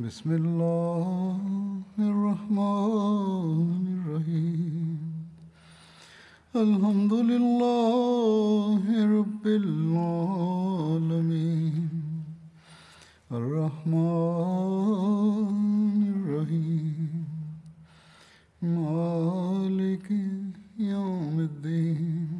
بسم اللہ الرحمن الرحیم الحمد للہ رب العالمین الرحمن الرحیم مالک یوم الدین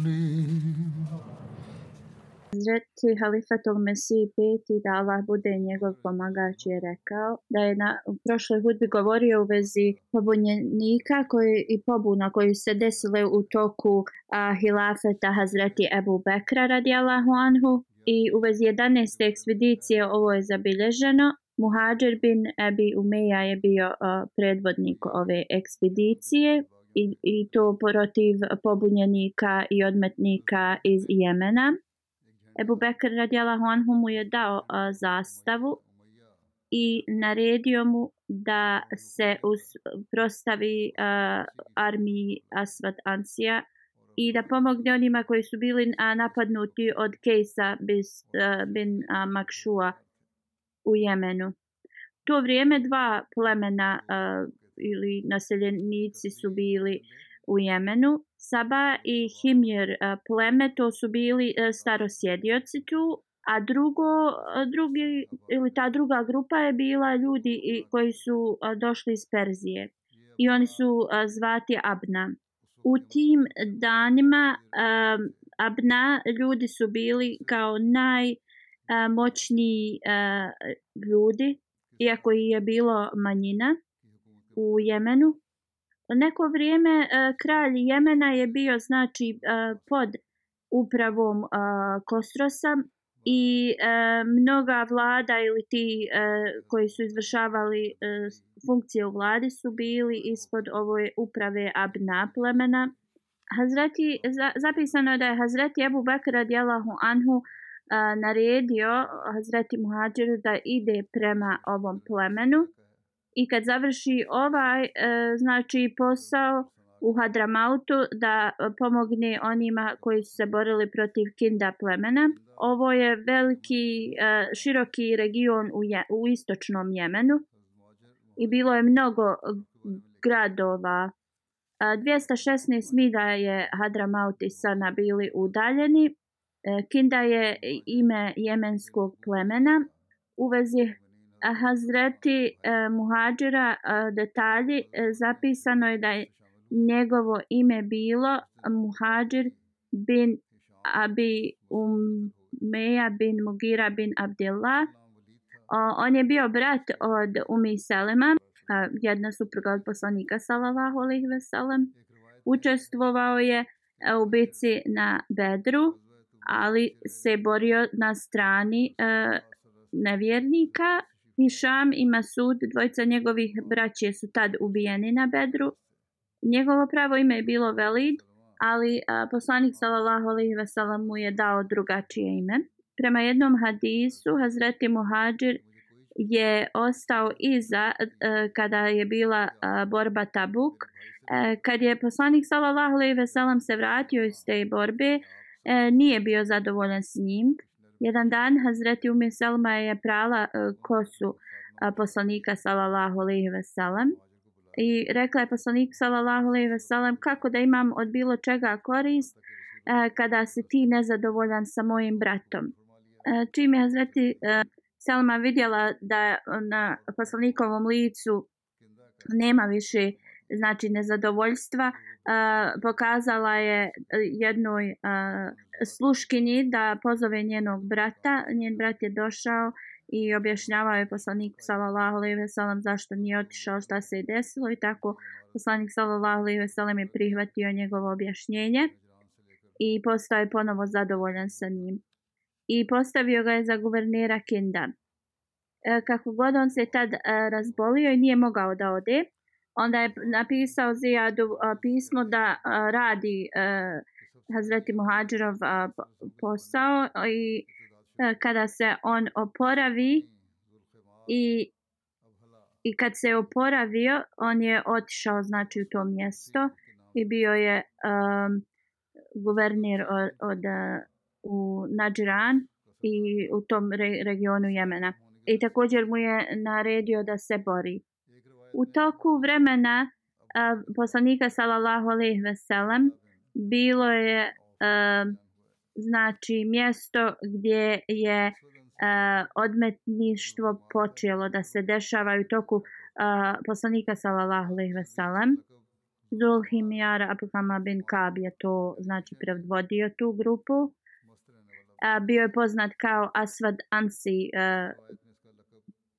Hazreti Halifatul Mesih peti da Allah bude njegov pomagač je rekao da je na u prošloj hudbi govorio u vezi pobunjenika koji, i pobuna koji se desile u toku a, hilafeta Hazreti Ebu Bekra radijallahu anhu i u vezi 11. ekspedicije ovo je zabilježeno. Muhađir bin Ebi Umeja je bio a, predvodnik ove ekspedicije i, i to protiv pobunjenika i odmetnika iz Jemena. Ebu Bekr radijalahu anhu mu je dao uh, zastavu i naredio mu da se prostavi uh, armiji Asvat Ansija i da pomogne onima koji su bili uh, napadnuti od Kejsa bis, uh, bin uh, Makšua u Jemenu. To vrijeme dva plemena uh, ili naseljenici su bili u Jemenu Saba i Himjer e, pleme, to su bili e, starosjedioci tu, a drugo, e, drugi, ili ta druga grupa je bila ljudi koji su došli iz Perzije i oni su zvati Abna. U tim danima Abna ljudi su bili kao najmoćniji ljudi, iako ih je bilo manjina u Jemenu neko vrijeme e, kralj Jemena je bio znači e, pod upravom e, Kostrosa i mnoga vlada ili ti koji su izvršavali funkcije u vladi su bili ispod ove uprave Abna plemena. Hazreti, zapisano je da je Hazreti Ebu Bakr radijalahu anhu naredio Hazreti Muhađiru da ide prema ovom plemenu i kad završi ovaj e, znači posao u Hadramautu da pomogne onima koji su se borili protiv Kinda plemena. Ovo je veliki, e, široki region u, je, u istočnom Jemenu i bilo je mnogo gradova. E, 216 milja je Hadramaut i Sana bili udaljeni. E, Kinda je ime jemenskog plemena. U vezi Hazreti eh, Muhađira eh, detalji eh, zapisano je da je njegovo ime bilo Muhađir bin Abi Umeja bin Mugira bin Abdillah. O, on je bio brat od Umi Selema, jedna supruga od poslanika sallallahu alaihi ve sellem. Učestvovao je e, u bici na Bedru, ali se borio na strani e, nevjernika Hišam i Masud, dvojica njegovih braće su tad ubijeni na Bedru. Njegovo pravo ime je bilo Velid, ali a, poslanik sallallahu alejhi ve sellem mu je dao drugačije ime. Prema jednom hadisu Hazreti Muhadžir je ostao iza e, kada je bila e, borba Tabuk. E, kad je poslanik sallallahu alejhi ve sellem se vratio iz te borbe, e, nije bio zadovoljan s njim. Jedan dan Hazreti Umi Selma je prala e, kosu e, poslanika sallallahu alejhi ve sellem i rekla je poslanik sallallahu alejhi ve sellem kako da imam od bilo čega korist e, kada si ti nezadovoljan sa mojim bratom. Čim je Hazreti Selma vidjela da na poslanikovom licu nema više znači nezadovoljstva pokazala je e, jednoj sluškinji da pozove njenog brata. Njen brat je došao i objašnjavao je poslaniku sallallahu alejhi ve sellem zašto nije otišao, šta se je desilo i tako poslanik sallallahu alejhi ve sellem je prihvatio njegovo objašnjenje i postao je ponovo zadovoljan sa njim. I postavio ga je za guvernera Kinda. E, kako god on se tad e, razbolio i nije mogao da ode, onda je napisao Zijadu pismo da radi e, Hazreti Muhađirov posao i e, kada se on oporavi i i kad se oporavio on je otišao znači u to mjesto i bio je um, guvernir od, od u Nadžiran i u tom re, regionu Jemena. I također mu je naredio da se bori u toku vremena a, poslanika sallallahu alejhi ve sellem bilo je a, znači mjesto gdje je a, odmetništvo počelo da se dešava u toku a, poslanika sallallahu alejhi ve sellem Zulhimjar Abukama bin Kab je to znači predvodio tu grupu. A, bio je poznat kao Asvad Ansi a,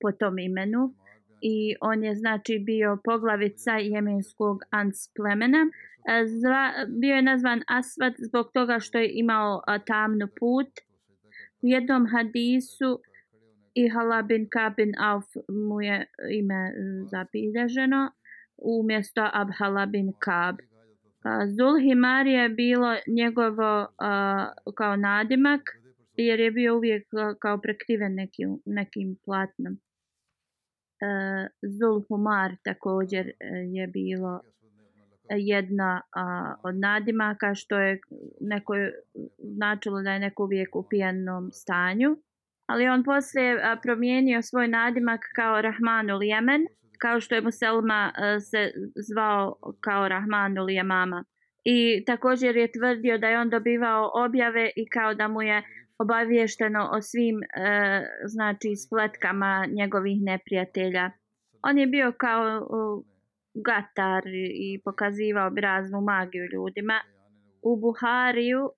po tom imenu i on je znači bio poglavica jemenskog Ans plemena. E, zva, bio je nazvan Asvat zbog toga što je imao tamnu put. U jednom hadisu i Hala bin Kabin Auf mu je ime e, zabilježeno umjesto Abhala bin Kab. Pa Zulhimar je bilo njegovo uh, kao nadimak jer je bio uvijek kao prekriven nekim, nekim platnom. Uh, Zulhumar također uh, je bilo jedna a, od nadimaka što je neko značilo da je neko uvijek u pijanom stanju. Ali on poslije a, promijenio svoj nadimak kao Rahmanul Jemen, kao što je Muselma a, se zvao kao Rahmanul Jemama. I također je tvrdio da je on dobivao objave i kao da mu je obavješteno o svim e, znači spletkama njegovih neprijatelja. On je bio kao e, gatar i pokazivao bi raznu magiju ljudima. U Buhariju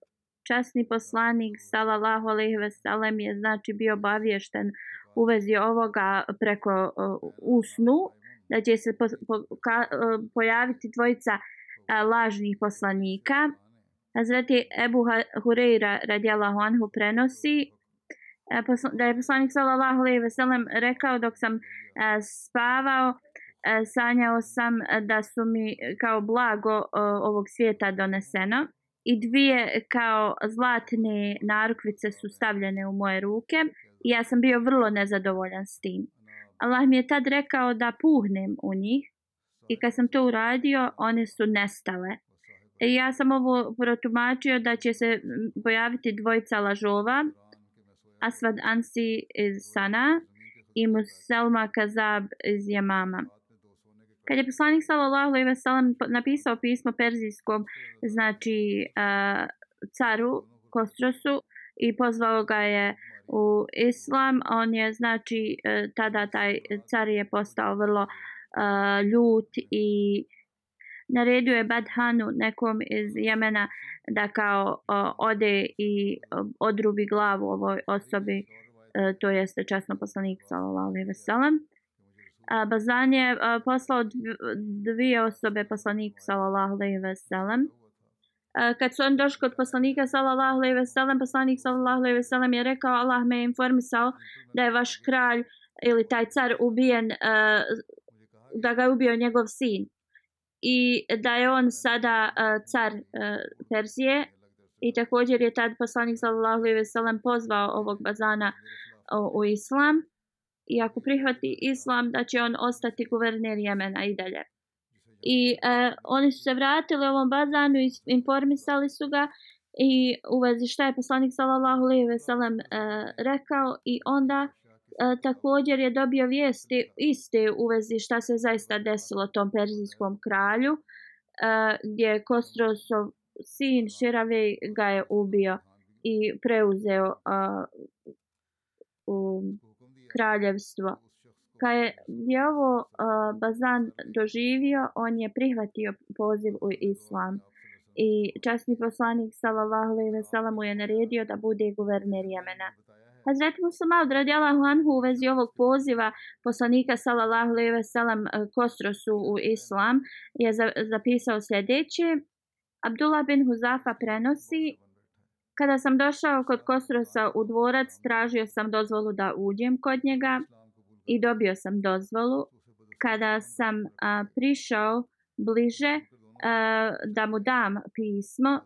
časni poslanik sallallahu alejhi ve sellem je znači bio obavješten u vezi ovoga preko e, usnu da će se po, po, ka, e, pojaviti dvojica e, lažnih poslanika Hazreti Ebu Hureyra radijallahu anhu prenosi e, da je poslanik sallallahu alejhi ve sellem rekao dok sam e, spavao e, sanjao sam da su mi kao blago ovog svijeta doneseno i dvije kao zlatne narukvice su stavljene u moje ruke i ja sam bio vrlo nezadovoljan s tim. Allah mi je tad rekao da puhnem u njih i kad sam to uradio one su nestale. E, ja sam ovo protumačio da će se pojaviti dvojica lažova, Asvad Ansi iz Sana i Muselma Kazab iz Jemama. Kad je poslanik sallallahu alejhi ve sellem napisao pismo perzijskom znači uh, caru Kostrosu i pozvao ga je u islam, on je znači uh, tada taj car je postao vrlo uh, ljut i naredio je Badhanu nekom iz Jemena da kao o, ode i o, odrubi glavu ovoj osobi, e, to jeste časno poslanik sallallahu alejhi ve sellem. Bazan je a, poslao dvije osobe poslaniku sallallahu alejhi ve sellem. Kad su on došli kod poslanika sallallahu alejhi ve sellem, poslanik sallallahu alejhi ve sellem je rekao Allah me je informisao da je vaš kralj ili taj car ubijen a, da ga je ubio njegov sin i da je on sada uh, car uh, Perzije. I također je tad poslanik sallallahu alejhi ve sellem pozvao ovog bazana uh, u islam. I ako prihvati islam da će on ostati guverner Jemena i dalje. I uh, oni su se vratili ovom bazanu i informisali su ga. I u vezi šta je poslanik sallallahu alejhi ve sellem uh, rekao. I onda uh, E, također je dobio vijesti iste u vezi šta se zaista desilo tom perzijskom kralju e, gdje je Kostrosov sin Širave ga je ubio i preuzeo uh, kraljevstvo Kad je, je ovo uh, Bazan doživio, on je prihvatio poziv u islam. I časni poslanik sallallahu alejhi ve sellem je naredio da bude guverner Jemena. Hazreti Musamal radijallahu anhu u vezi ovog poziva poslanika sallallahu alejhi ve sellem e, Kostrosu u islam je za, zapisao sljedeće. Abdullah bin Huzafa prenosi Kada sam došao kod Kostrosa u dvorac, tražio sam dozvolu da uđem kod njega i dobio sam dozvolu. Kada sam a, prišao bliže a, da mu dam pismo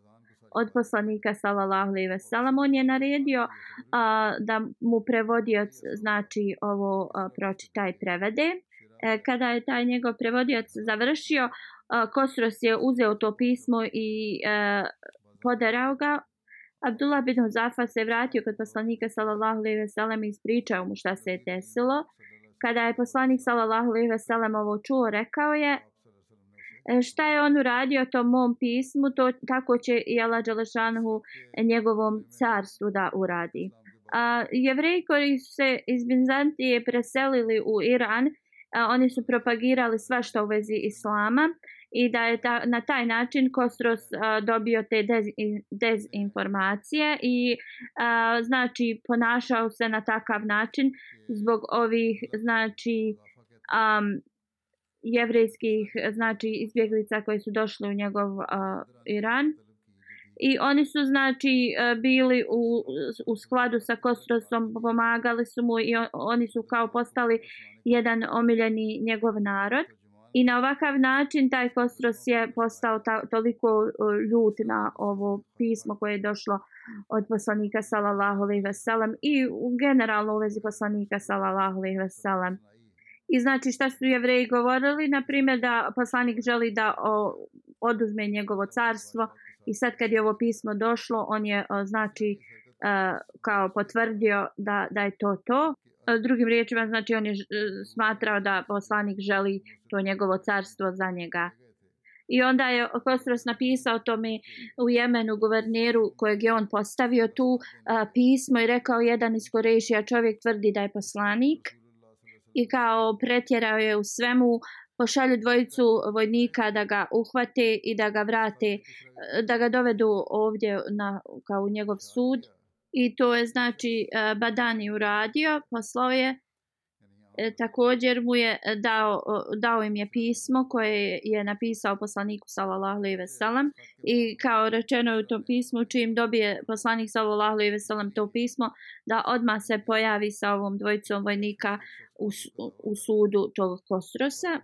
od poslanika sallallahu alejhi ve sellem on je naredio a, da mu prevodioc znači ovo a, i prevede e, kada je taj njegov prevodioc završio a, Kosros je uzeo to pismo i a, podarao ga Abdullah bin Huzafa se vratio kod poslanika sallallahu alejhi ve sellem i ispričao mu šta se je desilo. Kada je poslanik sallallahu alejhi ve sellem ovo čuo, rekao je: šta je on uradio tom mom pismu, to tako će i Allah dželešanu njegovom carstvu da uradi. A jevreji koji su se iz Bizantije preselili u Iran, a, oni su propagirali svašta u vezi islama i da je ta, na taj način Kostros a, dobio te dez, dezinformacije i a, znači ponašao se na takav način zbog ovih znači um, jevrejskih e, znači izbjeglica koji su došli u njegov uh, Iran i oni su znači e, bili u, u skladu sa Kostrosom pomagali su mu i on, oni su kao postali jedan omiljeni njegov narod I na ovakav način taj Kostros je postao ta, toliko ljut na ovo pismo koje je došlo od poslanika sallallahu alejhi ve sellem i u generalno u vezi poslanika sallallahu alejhi ve sellem. I znači šta su jevreji govorili, na primjer da poslanik želi da o, oduzme njegovo carstvo i sad kad je ovo pismo došlo, on je o, znači o, kao potvrdio da, da je to to. E, drugim riječima, znači on je e, smatrao da poslanik želi to njegovo carstvo za njega. I onda je Kostros napisao tome u Jemenu guverneru kojeg je on postavio tu a, pismo i rekao jedan iz Korešija čovjek tvrdi da je poslanik i kao pretjerao je u svemu pošalju dvojicu vojnika da ga uhvate i da ga vrate, da ga dovedu ovdje na, kao u njegov sud. I to je znači eh, Badani uradio, poslao je e, također mu je dao, dao im je pismo koje je napisao poslaniku sallallahu alejhi ve sellem i kao rečeno je u tom pismu čim dobije poslanik sallallahu alejhi ve sellem to pismo da odma se pojavi sa ovom dvojicom vojnika u, u sudu tog Kostrosa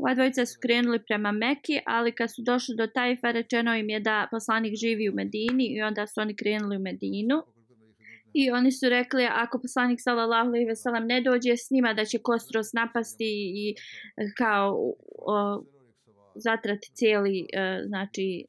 Ova dvojica su krenuli prema Meki, ali kad su došli do Tajfa, rečeno im je da poslanik živi u Medini i onda su oni krenuli u Medinu. I oni su rekli, ako poslanik sallallahu alejhi ve sellem ne dođe s njima, da će Kostros napasti i e, kao o, zatrati cijeli e, znači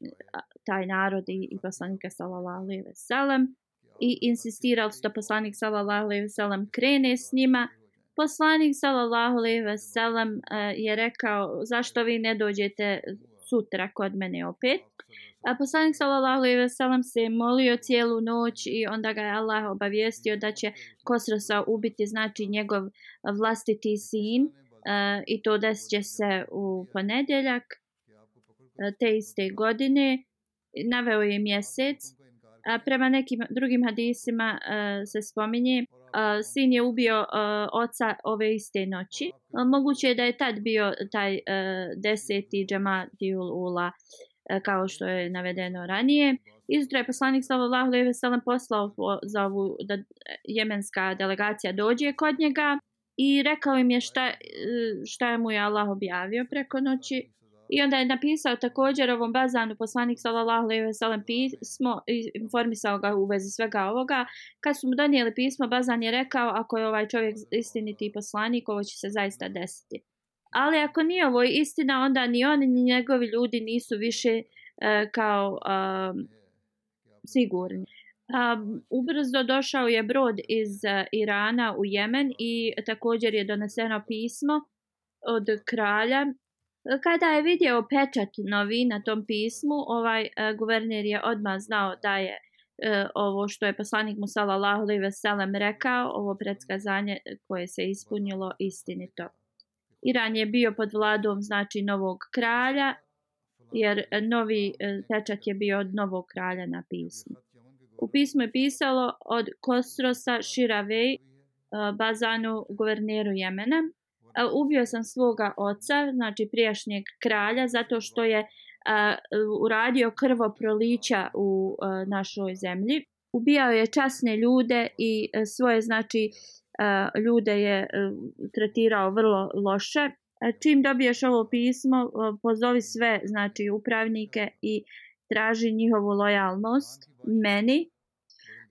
taj narod i, i poslanika sallallahu alejhi ve sellem. I insistirali su da poslanik sallallahu alejhi ve sellem krene s njima. Poslanik sallallahu alejhi ve sellem e, je rekao zašto vi ne dođete sutra kod mene opet. A poslanik sallallahu alejhi ve sellem se molio cijelu noć i onda ga je Allah obavijestio da će Kosrosa ubiti znači njegov vlastiti sin uh, i to desit se u ponedjeljak uh, te iste godine. Naveo je mjesec. A prema nekim drugim hadisima uh, se spominje uh, sin je ubio uh, oca ove iste noći. Uh, moguće je da je tad bio taj uh, deseti džamatiul ula uh, E, kao što je navedeno ranije. Izutra je poslanik sallallahu alejhi ve sellem poslao za ovu da jemenska delegacija dođe kod njega i rekao im je šta e, šta mu je Allah objavio preko noći I onda je napisao također ovom bazanu poslanik sallallahu alejhi ve sellem pismo i informisao ga u vezi svega ovoga. Kad su mu donijeli pismo, bazan je rekao ako je ovaj čovjek istiniti poslanik, ovo će se zaista desiti. Ali ako nije ovo istina, onda ni oni ni njegovi ljudi nisu više e, kao e, sigurni. Um, ubrzo došao je brod iz uh, Irana u Jemen i također je doneseno pismo od kralja Kada je vidio pečat novi na tom pismu, ovaj uh, guverner je odmah znao da je e, ovo što je poslanik mu sallallahu alejhi ve sellem rekao, ovo predskazanje koje se ispunilo istinito. Iran je bio pod vladom znači novog kralja jer e, novi e, pečat je bio od novog kralja na pismu. U pismu je pisalo od Kosrosa Širavej, e, Bazanu, guverneru Jemena. Ubio sam svoga oca, znači prijašnjeg kralja, zato što je uradio krvo prolića u našoj zemlji. Ubijao je časne ljude i svoje znači ljude je e, tretirao vrlo loše. E, čim dobiješ ovo pismo, pozovi sve znači upravnike i traži njihovu lojalnost meni.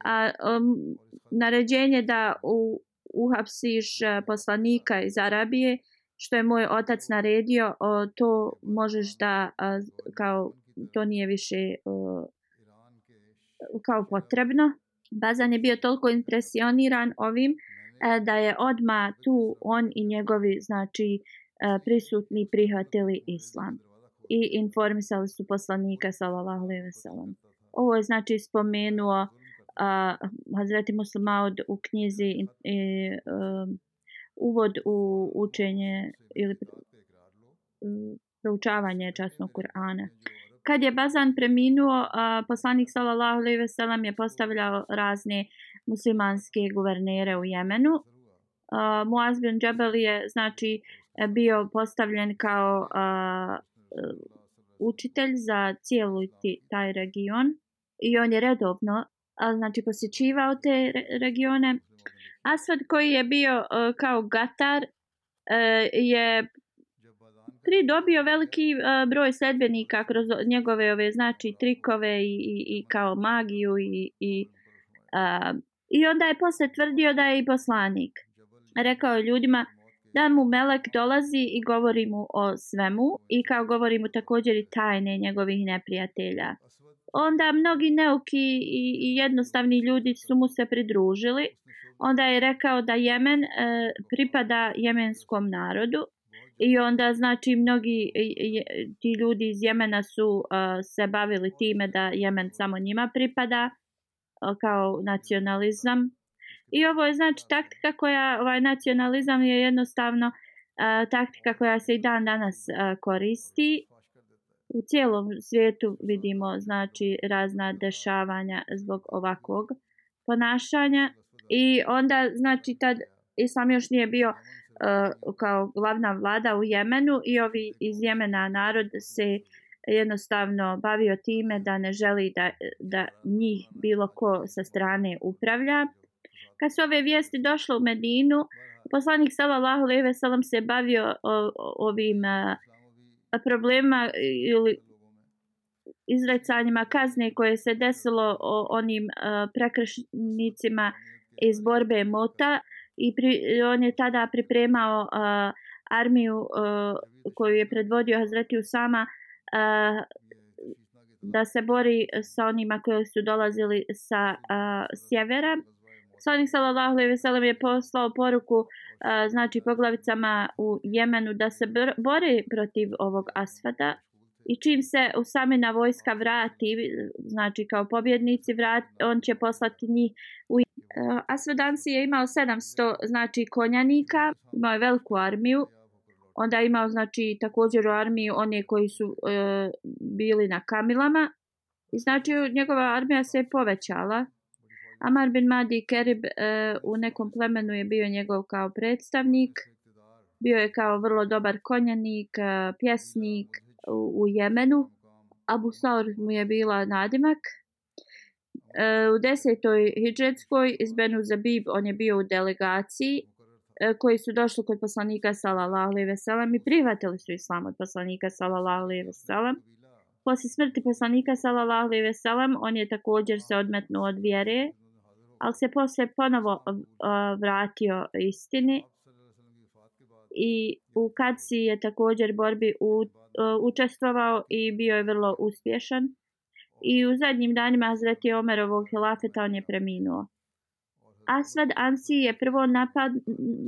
A, um, naređenje da u, uhapsiš e, poslanika iz Arabije, što je moj otac naredio, o, to možeš da, a, kao, to nije više o, kao potrebno. Bazan je bio toliko impresioniran ovim, E, da je odma tu on i njegovi znači e, prisutni prihvatili islam i informisali su poslanika sallallahu alejhi ve sellem. Ovo je znači spomenuo uh, Hazreti Muslimaud u knjizi i, uh, uvod u učenje ili proučavanje časnog Kur'ana. Kad je Bazan preminuo, uh, poslanik sallallahu alejhi ve sellem je postavljao razne muslimanske guvernere u Jemenu. Uh, Muaz bin Džabel je znači bio postavljen kao uh, učitelj za cijelu taj region i on je redovno uh, znači posjećivao te re regione. Asfad koji je bio uh, kao gatar uh, je pridobio veliki uh, broj sledbenika kroz njegove ove znači trikove i, i, i kao magiju i, i uh, I onda je posle tvrdio da je i poslanik. Rekao je ljudima da mu Melek dolazi i govori mu o svemu i kao govori mu također i tajne njegovih neprijatelja. Onda mnogi neuki i jednostavni ljudi su mu se pridružili. Onda je rekao da Jemen e, pripada jemenskom narodu i onda znači mnogi e, je, ti ljudi iz Jemena su e, se bavili time da Jemen samo njima pripada kao nacionalizam. I ovo je znači taktika koja, ovaj nacionalizam je jednostavno a, taktika koja se i dan danas a, koristi. U cijelom svijetu vidimo znači razna dešavanja zbog ovakvog ponašanja. I onda znači tad islam još nije bio uh, kao glavna vlada u Jemenu i ovi iz Jemena narod se uh, jednostavno bavio time da ne želi da, da njih bilo ko sa strane upravlja. Kad su ove vijesti došle u Medinu, poslanik sallallahu alejhi ve sellem se bavio o, o, ovim a, problema ili izrecanjima kazne koje se desilo o onim a, prekršnicima iz borbe Mota i pri, on je tada pripremao a, armiju a, koju je predvodio Hazreti Usama da se bori sa onima koji su dolazili sa uh, sjevera. Salih sallallahu alejhi ve sellem je poslao poruku uh, znači poglavicama u Jemenu da se bori protiv ovog asfada i čim se usamena vojska vrati, znači kao pobjednici vrati, on će poslati njih u uh, Asvadansi je imao 700 znači konjanika, imao je veliku armiju onda imao znači također u armiji one koji su e, bili na kamilama. I znači njegova armija se povećala. Amar bin Madi Kerib e, u nekom plemenu je bio njegov kao predstavnik. Bio je kao vrlo dobar konjanik e, pjesnik u, u Jemenu. Abu Saur mu je bila nadimak. E, u desetoj hidžetskoj iz Benu Zabib on je bio u delegaciji. E, koji su došli kod poslanika sallallahu alejhi ve sellem i prihvatili su islam od poslanika sallallahu alejhi ve sellem. Posle smrti poslanika sallallahu alejhi ve sellem on je također se odmetnuo od vjere, ali se posle ponovo e, vratio istini i u Kadsi je također borbi u, e, učestvovao i bio je vrlo uspješan. I u zadnjim danima Hazreti Omerovog hilafeta on je preminuo. Asvad Ansi je prvo napad,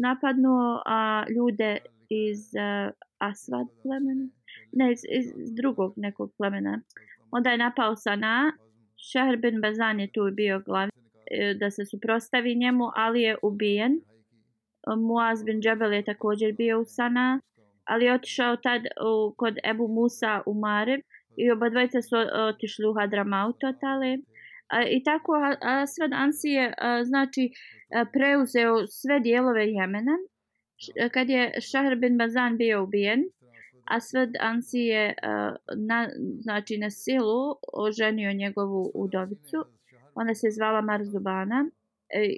napadnuo a, ljude iz e, a, Asvad plemena, ne, iz, iz drugog nekog plemena. Onda je napao Sana, Šehr bin Bazan je tu bio glavni e, da se suprostavi njemu, ali je ubijen. Muaz bin Džabel je također bio u Sana, ali je otišao tad u, kod Ebu Musa u Marib i oba dvojica su otišli u Hadramaut otale. I tako Asvad Ansi je znači preuzeo sve dijelove Jemena. Kad je Šahr bin Bazan bio ubijen, Asvad Ansi je na, znači na silu oženio njegovu udovicu. Ona se zvala Marzubana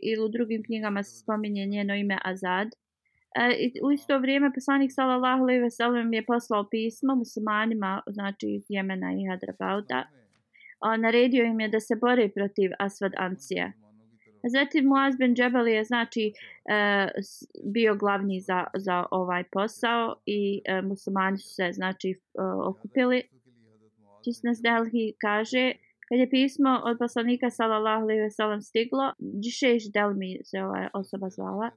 ili e, u drugim knjigama se spominje njeno ime Azad. E, u isto vrijeme poslanik sallallahu alejhi ve sellem je poslao pismo muslimanima znači iz Jemena i Hadrabauta. A naredio im je da se bore protiv Asvad Ancija. Zatim Muaz bin Džebel je znači e, bio glavni za, za ovaj posao i e, muslimani su se znači e, okupili. Čisnas Delhi kaže kad je pismo od poslanika sallallahu alejhi ve sellem stiglo, Džišeš Delmi se ova osoba zvala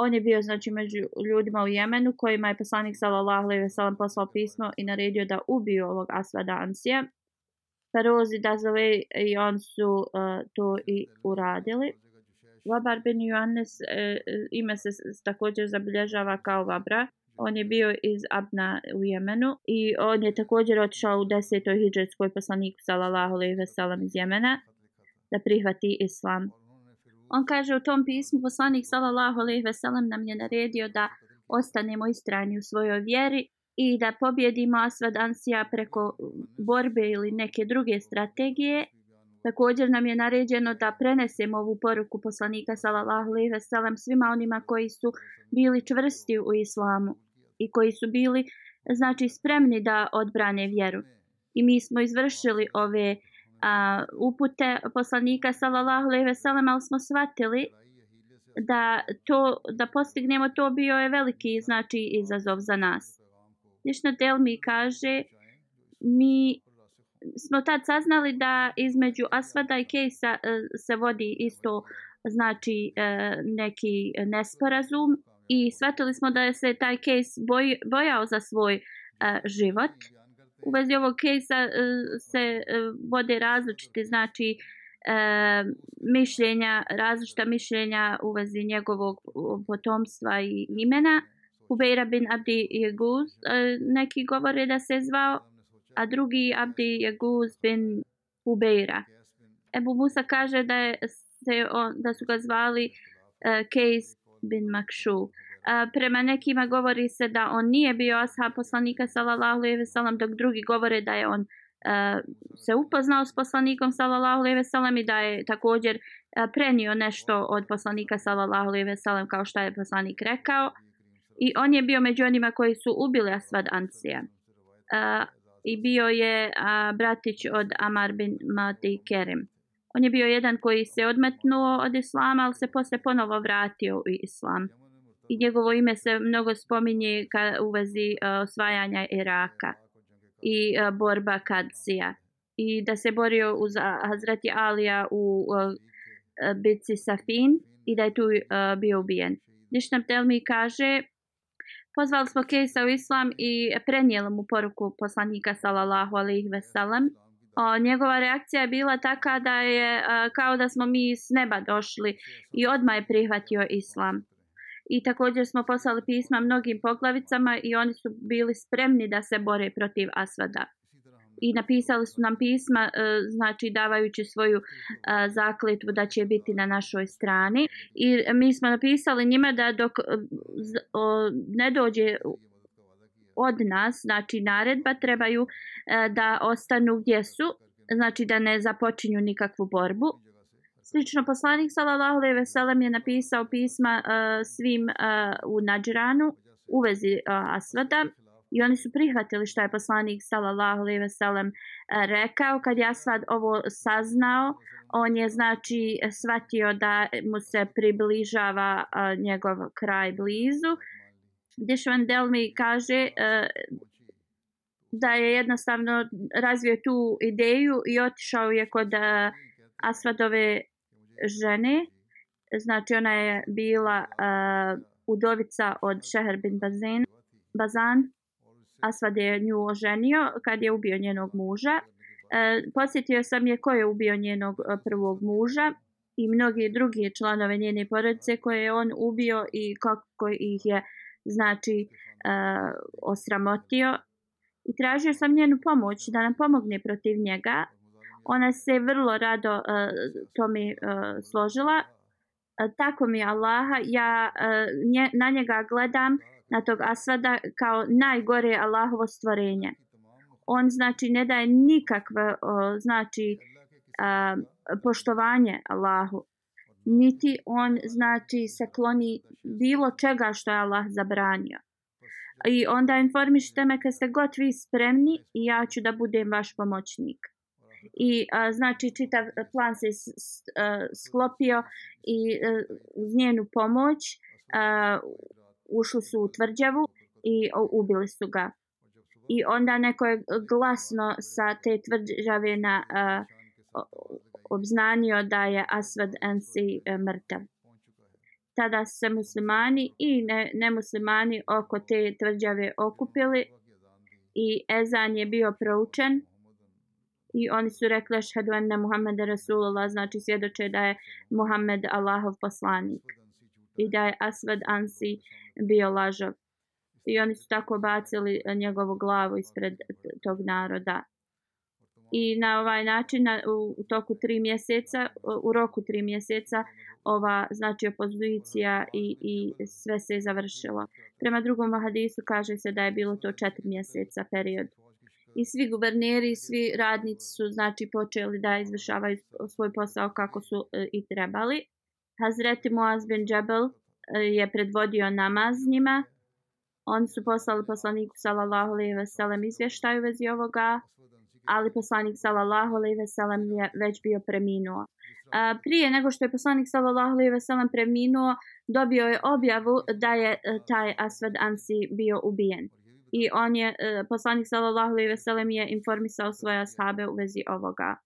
on je bio znači među ljudima u Jemenu kojima je poslanik sallallahu alejhi ve sellem poslao pismo i naredio da ubiju ovog Asvada Ansija. Ferozi Dazove i on su uh, to i uradili. Vabar bin Joannes uh, e, e, ime se također zabilježava kao Vabra. On je bio iz Abna u Jemenu i on je također otišao u desetoj hijđetskoj poslaniku sallallahu alejhi ve sellem iz Jemena da prihvati islam. On kaže u tom pismu poslanik sallallahu alejhi ve sellem nam je naredio da ostanemo istrajni u svojoj vjeri i da pobjedimo Asvad Ansija preko borbe ili neke druge strategije. Također nam je naređeno da prenesemo ovu poruku poslanika sallallahu alejhi ve sellem svima onima koji su bili čvrsti u islamu i koji su bili znači spremni da odbrane vjeru. I mi smo izvršili ove a, upute poslanika sallallahu alejhi ve sellem ali smo shvatili da to da postignemo to bio je veliki znači izazov za nas. Ništa del mi kaže mi smo tad saznali da između Asvada i Kejsa e, se vodi isto znači e, neki nesporazum i shvatili smo da se taj Kejs boj, bojao za svoj e, život u vezi ovog kejsa se vode različite znači mišljenja, različita mišljenja u vezi njegovog potomstva i imena. Hubeira bin Abdi Jeguz, e, neki govore da se zvao, a drugi Abdi Jeguz bin Hubeira. Ebu Musa kaže da, je se on, da su ga zvali uh, Kejs bin Makšu. Uh, prema nekima govori se da on nije bio ashab poslanika sallallahu alejhi ve sellem dok drugi govore da je on uh, se upoznao s poslanikom sallallahu alejhi ve sellem i da je također uh, prenio nešto od poslanika sallallahu alejhi ve sellem kao što je poslanik rekao i on je bio među onima koji su ubili Asvad Ansija i bio je bratić od Amar bin Mati Kerim on je bio jedan koji se odmetnuo od islama ali se posle ponovo vratio u islam i njegovo ime se mnogo spominje ka, u vezi e, osvajanja Iraka i e, borba Kadsija. I da se borio uz Hazreti Alija u uh, bitci Safin i da je tu uh, bio ubijen. Nišnam Telmi kaže, pozvali smo Kejsa u islam i prenijeli mu poruku poslanika sallallahu alaihi ve sellem. Njegova reakcija je bila taka da je a, kao da smo mi s neba došli i odmah je prihvatio islam i također smo poslali pisma mnogim poglavicama i oni su bili spremni da se bore protiv Asvada. I napisali su nam pisma, e, znači davajući svoju e, zakletvu da će biti na našoj strani. I mi smo napisali njima da dok e, ne dođe od nas, znači naredba, trebaju da ostanu gdje su, znači da ne započinju nikakvu borbu. Slično poslanik sallallahu alejhi ve sellem je napisao pisma uh, svim uh, u Nadžranu u vezi uh, Asvada i oni su prihvatili što je poslanik sallallahu alejhi ve sellem eh, rekao. Kad ja Asvad ovo saznao on je znači shvatio da mu se približava a, njegov kraj blizu. Dešvan Delmi kaže a, da je jednostavno razvio tu ideju i otišao je kod a, Asvadove žene, znači ona je bila uh, udovica od Šeher bin Bazen, Bazan, Asvad je nju oženio kad je ubio njenog muža E, posjetio sam je ko je ubio njenog e, prvog muža i mnogi drugi članove njene porodice koje je on ubio i kako ih je znači e, osramotio. I tražio sam njenu pomoć da nam pomogne protiv njega. Ona se vrlo rado e, to mi e, složila. E, tako mi Allaha, ja e, nje, na njega gledam na tog Asvada kao najgore Allahovo stvorenje. On znači ne daje nikakve o, znači a, poštovanje Allahu. Niti on znači se kloni bilo čega što je Allah zabranio. I onda informišite me kad ste god vi spremni i ja ću da budem vaš pomoćnik. I a, znači čitav plan se s, s, a, sklopio i a, uz njenu pomoć a, ušli su u tvrđavu i ubili su ga i onda neko je glasno sa te tvrđave na uh, obznanio da je Asvad Ansi uh, mrtav. Tada su se muslimani i ne, nemuslimani oko te tvrđave okupili i ezan je bio proučen i oni su rekli ašhadu enne Muhammed Rasulullah znači svjedoče da je Muhammed Allahov poslanik i da je Asvad Ansi bio lažov i oni su tako bacili e, njegovu glavu ispred tog naroda. I na ovaj način u toku tri mjeseca, u roku tri mjeseca, ova znači opozicija i, i sve se je završilo. Prema drugom hadisu kaže se da je bilo to četiri mjeseca period. I svi guverneri, svi radnici su znači počeli da izvršavaju svoj posao kako su e, i trebali. Hazreti Muaz bin Džabel eh, je predvodio namaz njima Oni su poslali poslaniku sallallahu alejhi ve sellem izvještaj u vezi ovoga, ali poslanik sallallahu alejhi ve sellem je već bio preminuo. A, prije nego što je poslanik sallallahu alejhi ve sellem preminuo, dobio je objavu da je eh, taj Asved Ansi bio ubijen. I on je poslanik sallallahu alejhi ve sellem je informisao svoje ashabe u vezi ovoga.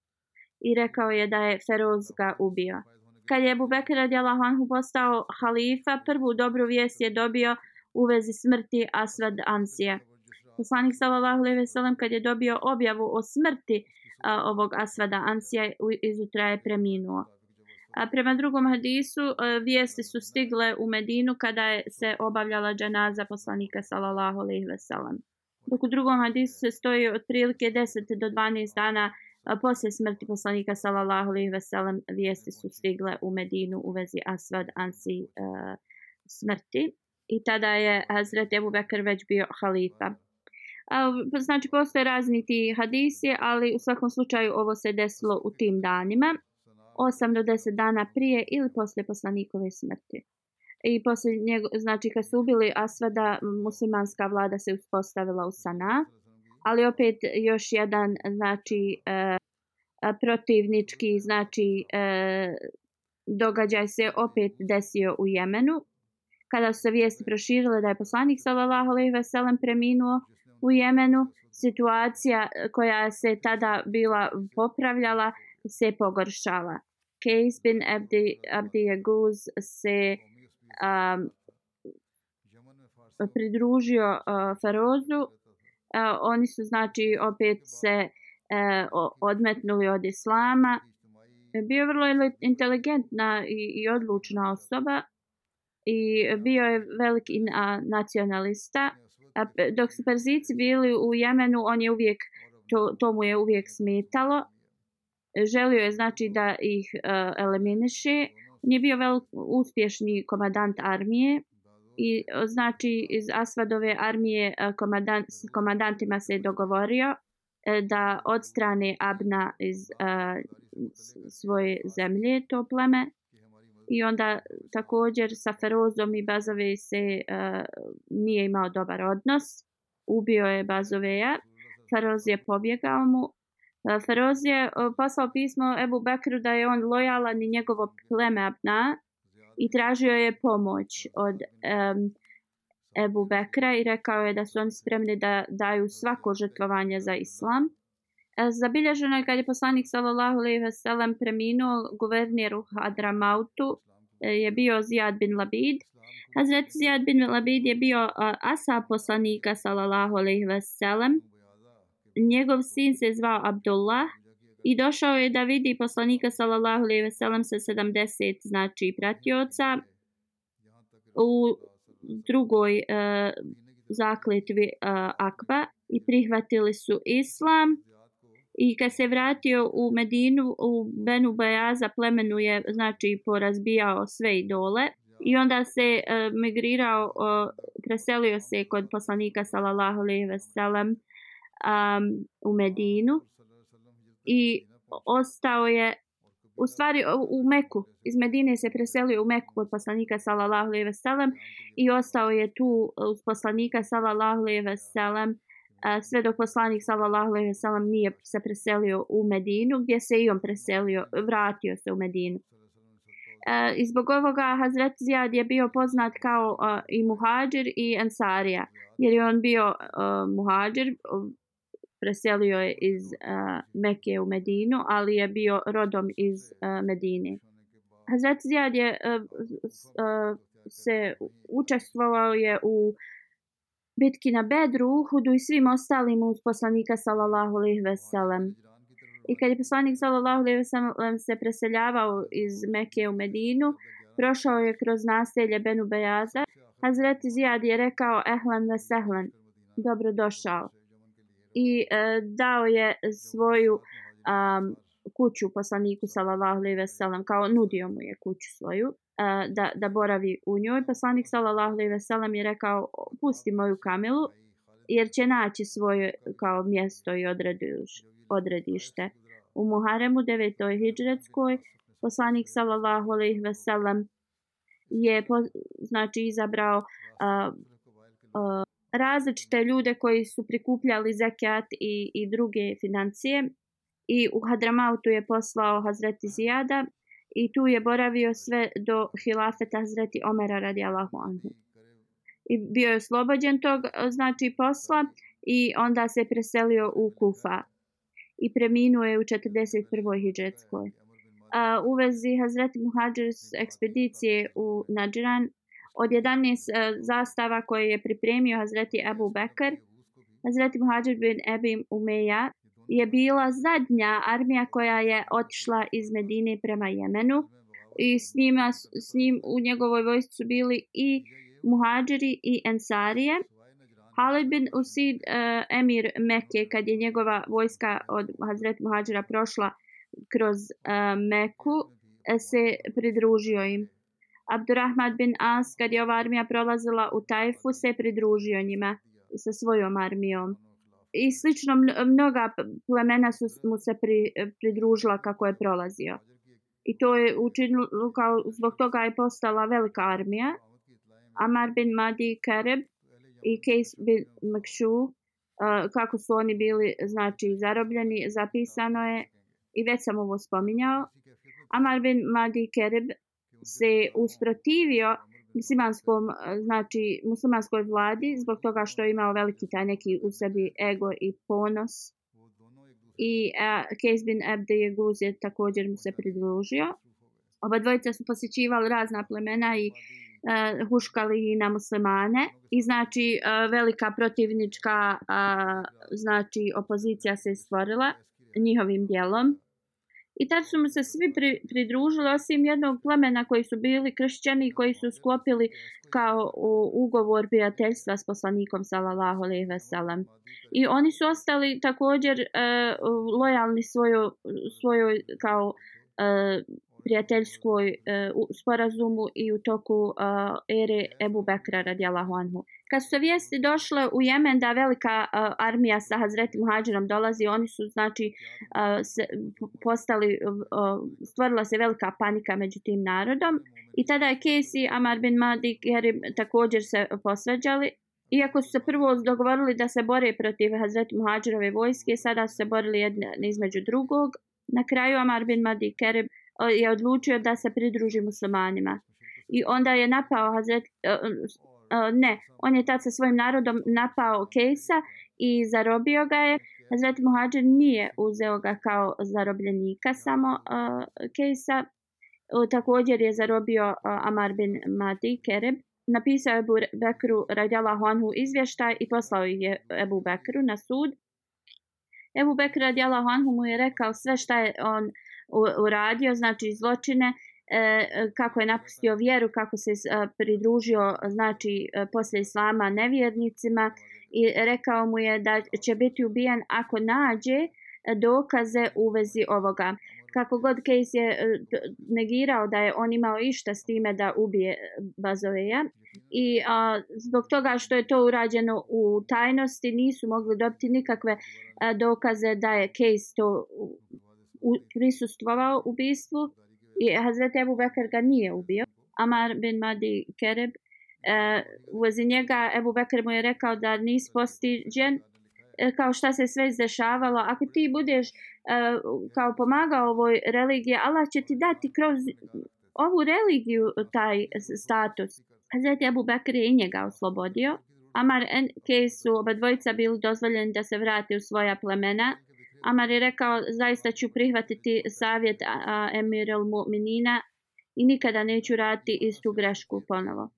I rekao je da je Feroz ga ubio. Kad je Abu Bekr radijallahu anhu postao halifa, prvu dobru vijest je dobio u vezi smrti Asvad Ansije. Poslanik sallallahu alejhi ve sellem kad je dobio objavu o smrti a, ovog Asvada Ansija izutra je preminuo. A prema drugom hadisu a, vijesti su stigle u Medinu kada je se obavljala dženaza poslanika sallallahu alejhi ve sellem. Dok u drugom hadisu se stoji otprilike 10 do 12 dana a, poslije smrti poslanika sallallahu alejhi ve sellem vijesti su stigle u Medinu u vezi Asvad Ansi a, smrti i tada je Hazret Ebu Bekr već bio halifa. Znači, postoje razni ti hadisi, ali u svakom slučaju ovo se desilo u tim danima, 8 do 10 dana prije ili poslije poslanikove smrti. I poslije njego, znači kad su ubili Asvada, muslimanska vlada se uspostavila u Sana, ali opet još jedan, znači, e, protivnički, znači, e, događaj se opet desio u Jemenu, kada su se vijesti proširile da je poslanik sallallahu alejhi ve sellem preminuo u Jemenu, situacija e, koja se tada bila popravljala se pogoršala. Kejs bin Abdi, Abdi Yaguz se um, pridružio uh, Ferozu. Uh, oni su znači opet se uh, odmetnuli od islama. E, bio vrlo inteligentna i, i odlučna osoba i bio je veliki nacionalista. Dok su Perzici bili u Jemenu, on je uvijek, to, to mu je uvijek smetalo. Želio je znači da ih uh, eliminiše. On je bio velik uspješni komadant armije i znači iz Asvadove armije e, komadan, s komandantima se je dogovorio e, da odstrane Abna iz e, a, svoje zemlje, to pleme i onda također sa Ferozom i Bazove se a, nije imao dobar odnos. Ubio je Bazoveja. Feroz je pobjegao mu. Feroz je poslao pismo Ebu Bekru da je on lojalan i njegovo pleme Abna i tražio je pomoć od um, Ebu Bekra i rekao je da su oni spremni da daju svako žrtvovanje za islam. E, zabilježeno je kad je poslanik sallallahu alejhi ve sellem preminuo guverneru Hadramautu e, je bio Zijad bin Labid. Hazret Zijad bin Labid je bio e, asa poslanika sallallahu alejhi ve sellem njegov sin se zvao Abdullah i došao je da vidi poslanika sallallahu alejhi ve sellem sa 70 znači pratioca u drugoj e, zakletvi e, Akba i prihvatili su islam. I kad se vratio u Medinu u Benu Bajaza plemenu je znači porazbijao sve idole. I onda se e, migrirao e, preselio se kod poslanika sallallahu alejhi ve sellem um, u Medinu i ostao je u stvari u Meku. Iz Medine se preselio u Meku kod poslanika sallallahu alejhi ve sellem i ostao je tu e, uz poslanika sallallahu alejhi ve sellem e, sve dok poslanik sallallahu alejhi ve sellem nije se preselio u Medinu gdje se i on preselio, vratio se u Medinu. E, I zbog ovoga Hazret Zijad je bio poznat kao uh, i muhađir i ensarija. Jer je on bio uh, muhađir, preselio je iz uh, Mekke u Medinu, ali je bio rodom iz uh, Medine. Hazret Zijad je uh, uh, se učestvovao je u bitki na Bedru, Uhudu i svim ostalim uz poslanika sallallahu alejhi ve sellem. I kad je poslanik sallallahu alejhi ve sellem se preseljavao iz Mekke u Medinu, prošao je kroz naselje Benu Bejaza. Hazret Zijad je rekao ehlan ve sehlan, dobrodošao i e, dao je svoju um, kuću poslaniku sallallahu alejhi ve sellem kao nudio mu je kuću svoju uh, da da boravi u njoj poslanik sallallahu alejhi ve sellem je rekao pusti moju kamelu jer će naći svoje kao mjesto i odrediš, odredište u Muharemu 9. hidžretskoj poslanik sallallahu alejhi ve sellem je po, znači izabrao uh, uh, različite ljude koji su prikupljali zekat i, i druge financije i u Hadramautu je poslao Hazreti Zijada i tu je boravio sve do hilafeta Hazreti Omera radijalahu anhu. I bio je oslobođen tog znači posla i onda se preselio u Kufa i preminuo je u 41. hijđetskoj. U vezi Hazreti Muhađir ekspedicije u Nadžiran od 11 e, zastava koje je pripremio Hazreti Abu Bekr, Hazreti Muhađir bin Ebi Umeja, je bila zadnja armija koja je otišla iz Medine prema Jemenu i s, njima, s njim u njegovoj vojsci su bili i Muhađiri i Ensarije. Halid bin Usid, uh, emir Mekke, kad je njegova vojska od Hazreti Muhađira prošla kroz e, uh, Meku, se pridružio im. Abdurrahman bin As, kad je ova armija prolazila u Tajfu, se pridružio njima sa svojom armijom. I slično mnoga plemena su mu se pri, pridružila kako je prolazio. I to je učinilo, kao zbog toga je postala velika armija. Amar bin Madi Kareb i Kejs bin Mekšu, uh, kako su oni bili znači zarobljeni, zapisano je i već sam ovo spominjao. Amar bin Madi Kereb se usprotivio muslimanskom, e, znači muslimanskoj vladi zbog toga što je imao veliki taj neki u sebi ego i ponos. I uh, Kejs bin Abde je Guz je također mu se pridružio. Oba dvojica su posjećivali razna plemena i uh, huškali na muslimane. I znači uh, velika protivnička uh, znači opozicija se stvorila njihovim dijelom. I tad su mu se svi pri, pridružili osim jednog plemena koji su bili kršćani i koji su sklopili kao u, ugovor prijateljstva s poslanikom sallallahu alejhi ve sellem. I oni su ostali također e, lojalni svoju svojoj kao e, prijateljskoj uh, sporazumu i u toku e, ere Ebu Bekra radijallahu anhu. Kad su vijesti došle u Jemen da velika e, armija sa Hazreti Muhađirom dolazi, oni su znači e, se, postali, e, stvorila se velika panika među tim narodom i tada je Kesi, Amar bin Madi, Kerim također se posveđali. Iako su se prvo dogovorili da se bore protiv Hazreti Muhađirove vojske, sada su se borili jedne između drugog. Na kraju Amar bin Madi Kerib je odlučio da se pridruži muslimanima. I onda je napao Hazret, e, e, ne, on je tad sa svojim narodom napao Kejsa i zarobio ga je. Hazret Muhađir nije uzeo ga kao zarobljenika samo uh, Kejsa. Uh, također je zarobio uh, Amar bin Madi Kereb. Napisao je Ebu Bekru radjala Honhu izvještaj i poslao je Ebu Bekru na sud. Ebu Bekr radijallahu anhu mu je rekao sve šta je on uradio, znači zločine, e, kako je napustio vjeru, kako se e, pridružio znači e, posle islama nevjernicima i rekao mu je da će biti ubijen ako nađe dokaze u vezi ovoga. Kako god Case je negirao da je on imao išta s time da ubije Bazoveja i a, zbog toga što je to urađeno u tajnosti nisu mogli dobiti nikakve a, dokaze da je Case to u, prisustvovao ubistvu i Hazreti Abu Bekr ga nije ubio. Amar bin Madi Kereb e, vozi njega Ebu Bekr mu je rekao da nis postiđen e, kao šta se sve izdešavalo. Ako ti budeš e, kao pomagao ovoj religiji, Allah će ti dati kroz ovu religiju taj status. Hazreti Ebu Bekr je i njega oslobodio. Amar Kej su oba dvojica bili dozvoljeni da se vrati u svoja plemena. Amar je rekao, zaista ću prihvatiti savjet Emir Mu'minina i nikada neću raditi istu grešku ponovo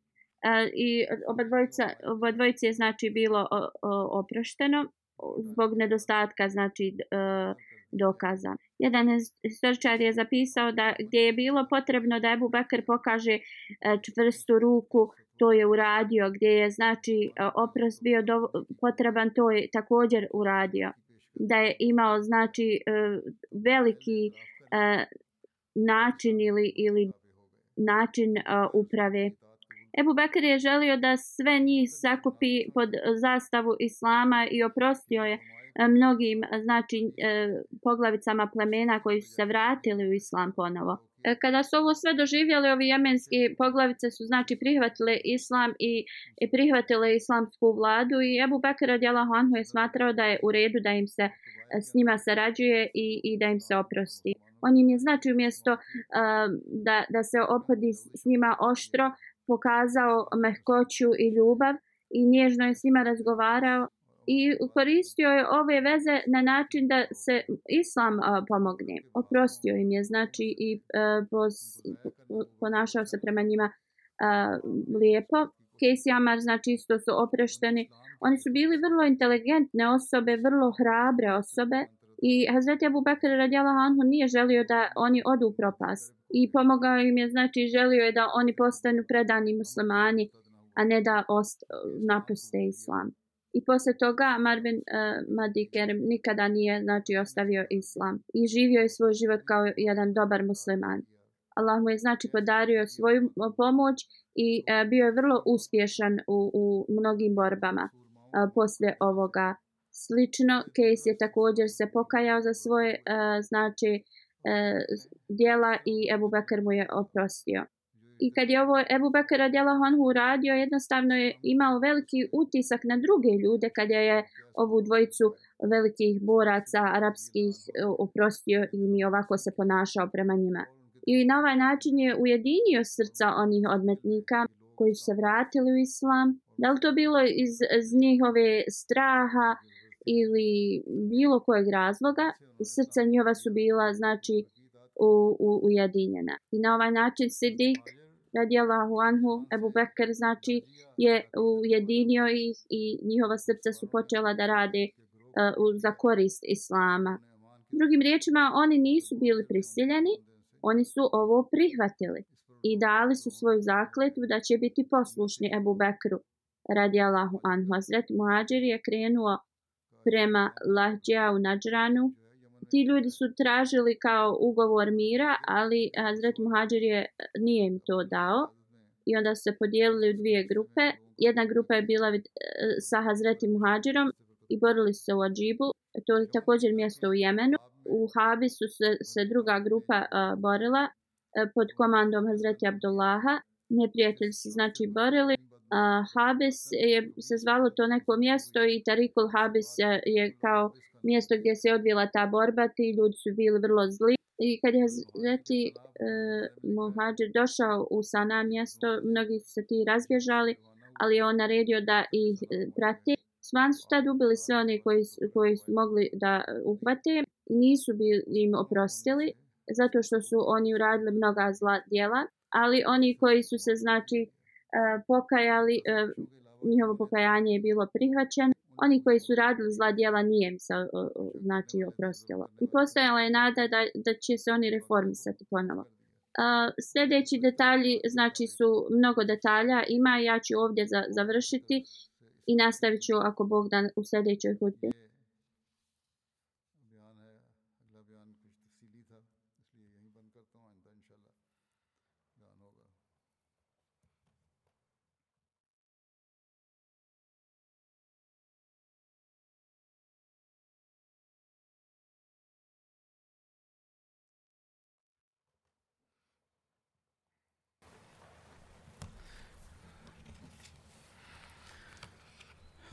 e, i oba dvojica, oba dvojice je znači bilo o, o, oprošteno zbog nedostatka znači e, dokaza. Jedan historičar je zapisao da gdje je bilo potrebno da Ebu Bekr pokaže e, čvrstu ruku, to je uradio, gdje je znači e, oprost bio do, potreban, to je također uradio. Da je imao znači e, veliki e, način ili, ili način e, uprave Ebu Bekr je želio da sve njih sakupi pod zastavu Islama i oprostio je mnogim znači, poglavicama plemena koji su se vratili u Islam ponovo. E, kada su ovo sve doživjeli, ovi jemenski poglavice su znači prihvatile Islam i, i prihvatile islamsku vladu i Ebu Bekir radijalahu anhu je smatrao da je u redu da im se e, s njima sarađuje i, i da im se oprosti. On im je znači umjesto uh, da, da se ophodi s njima oštro, pokazao mehkoću i ljubav i nježno je s njima razgovarao i koristio je ove veze na način da se islam a, pomogne. Oprostio im je, znači, i e, a, pos, ponašao se prema njima a, lijepo. Casey Amar, znači, isto su oprešteni. Oni su bili vrlo inteligentne osobe, vrlo hrabre osobe i Hazreti Abu Bakr radijalahu anhu nije želio da oni odu u propast i pomogao im je, znači želio je da oni postanu predani muslimani, a ne da ost, napuste islam. I posle toga Marvin uh, Madiker nikada nije znači ostavio islam i živio je svoj život kao jedan dobar musliman. Allah mu je znači podario svoju eh, pomoć i uh, bio je vrlo uspješan u, u mnogim borbama uh, posle ovoga. Slično, Case je također se pokajao za svoje uh, znači uh, dijela i Ebu Bekr mu je oprostio. I kad je ovo Ebu Bekr radijala on uradio, jednostavno je imao veliki utisak na druge ljude kad je ovu dvojicu velikih boraca arapskih e, oprostio i mi ovako se ponašao prema njima. I na ovaj način je ujedinio srca onih odmetnika koji su se vratili u islam. Da li to bilo iz, iz njihove straha, ili bilo kojeg razloga, srca njova su bila znači u, u, ujedinjena. I na ovaj način Sidik radijallahu anhu, Ebu Bekr znači je ujedinio ih i njihova srca su počela da rade uh, za korist Islama. Drugim riječima, oni nisu bili prisiljeni, oni su ovo prihvatili i dali su svoju zakletvu da će biti poslušni Ebu Bekru radijallahu anhu. Hazret Muhađir je krenuo prema Lahđa u Nadžranu. Ti ljudi su tražili kao ugovor mira, ali Hazret Muhađir je, nije im to dao. I onda su se podijelili u dvije grupe. Jedna grupa je bila e, sa Hazretim Muhađirom i borili se u Adžibu. E, to je također mjesto u Jemenu. U Habisu se, se druga grupa uh, borila uh, pod komandom Hazreti Abdullaha. Neprijatelji se znači borili uh, Habis je se zvalo to neko mjesto i Tarikul Habis je, je kao mjesto gdje se odvila ta borba, ti ljudi su bili vrlo zli. I kad je Hazreti e, uh, Mohađer došao u Sana mjesto, mnogi su se ti razbježali, ali je on naredio da ih uh, prati. Svan su tad ubili sve one koji, koji su mogli da e, uhvate. Nisu bili im oprostili, zato što su oni uradili mnoga zla djela, ali oni koji su se znači pokajali, njihovo pokajanje je bilo prihvaćeno oni koji su radili zla djela nije im se znači oprostilo. I postojala je nada da, da će se oni reformisati ponovo. Uh, sljedeći detalji, znači su mnogo detalja, ima ja ću ovdje za, završiti i nastavit ću ako Bog da u sljedećoj hudbi.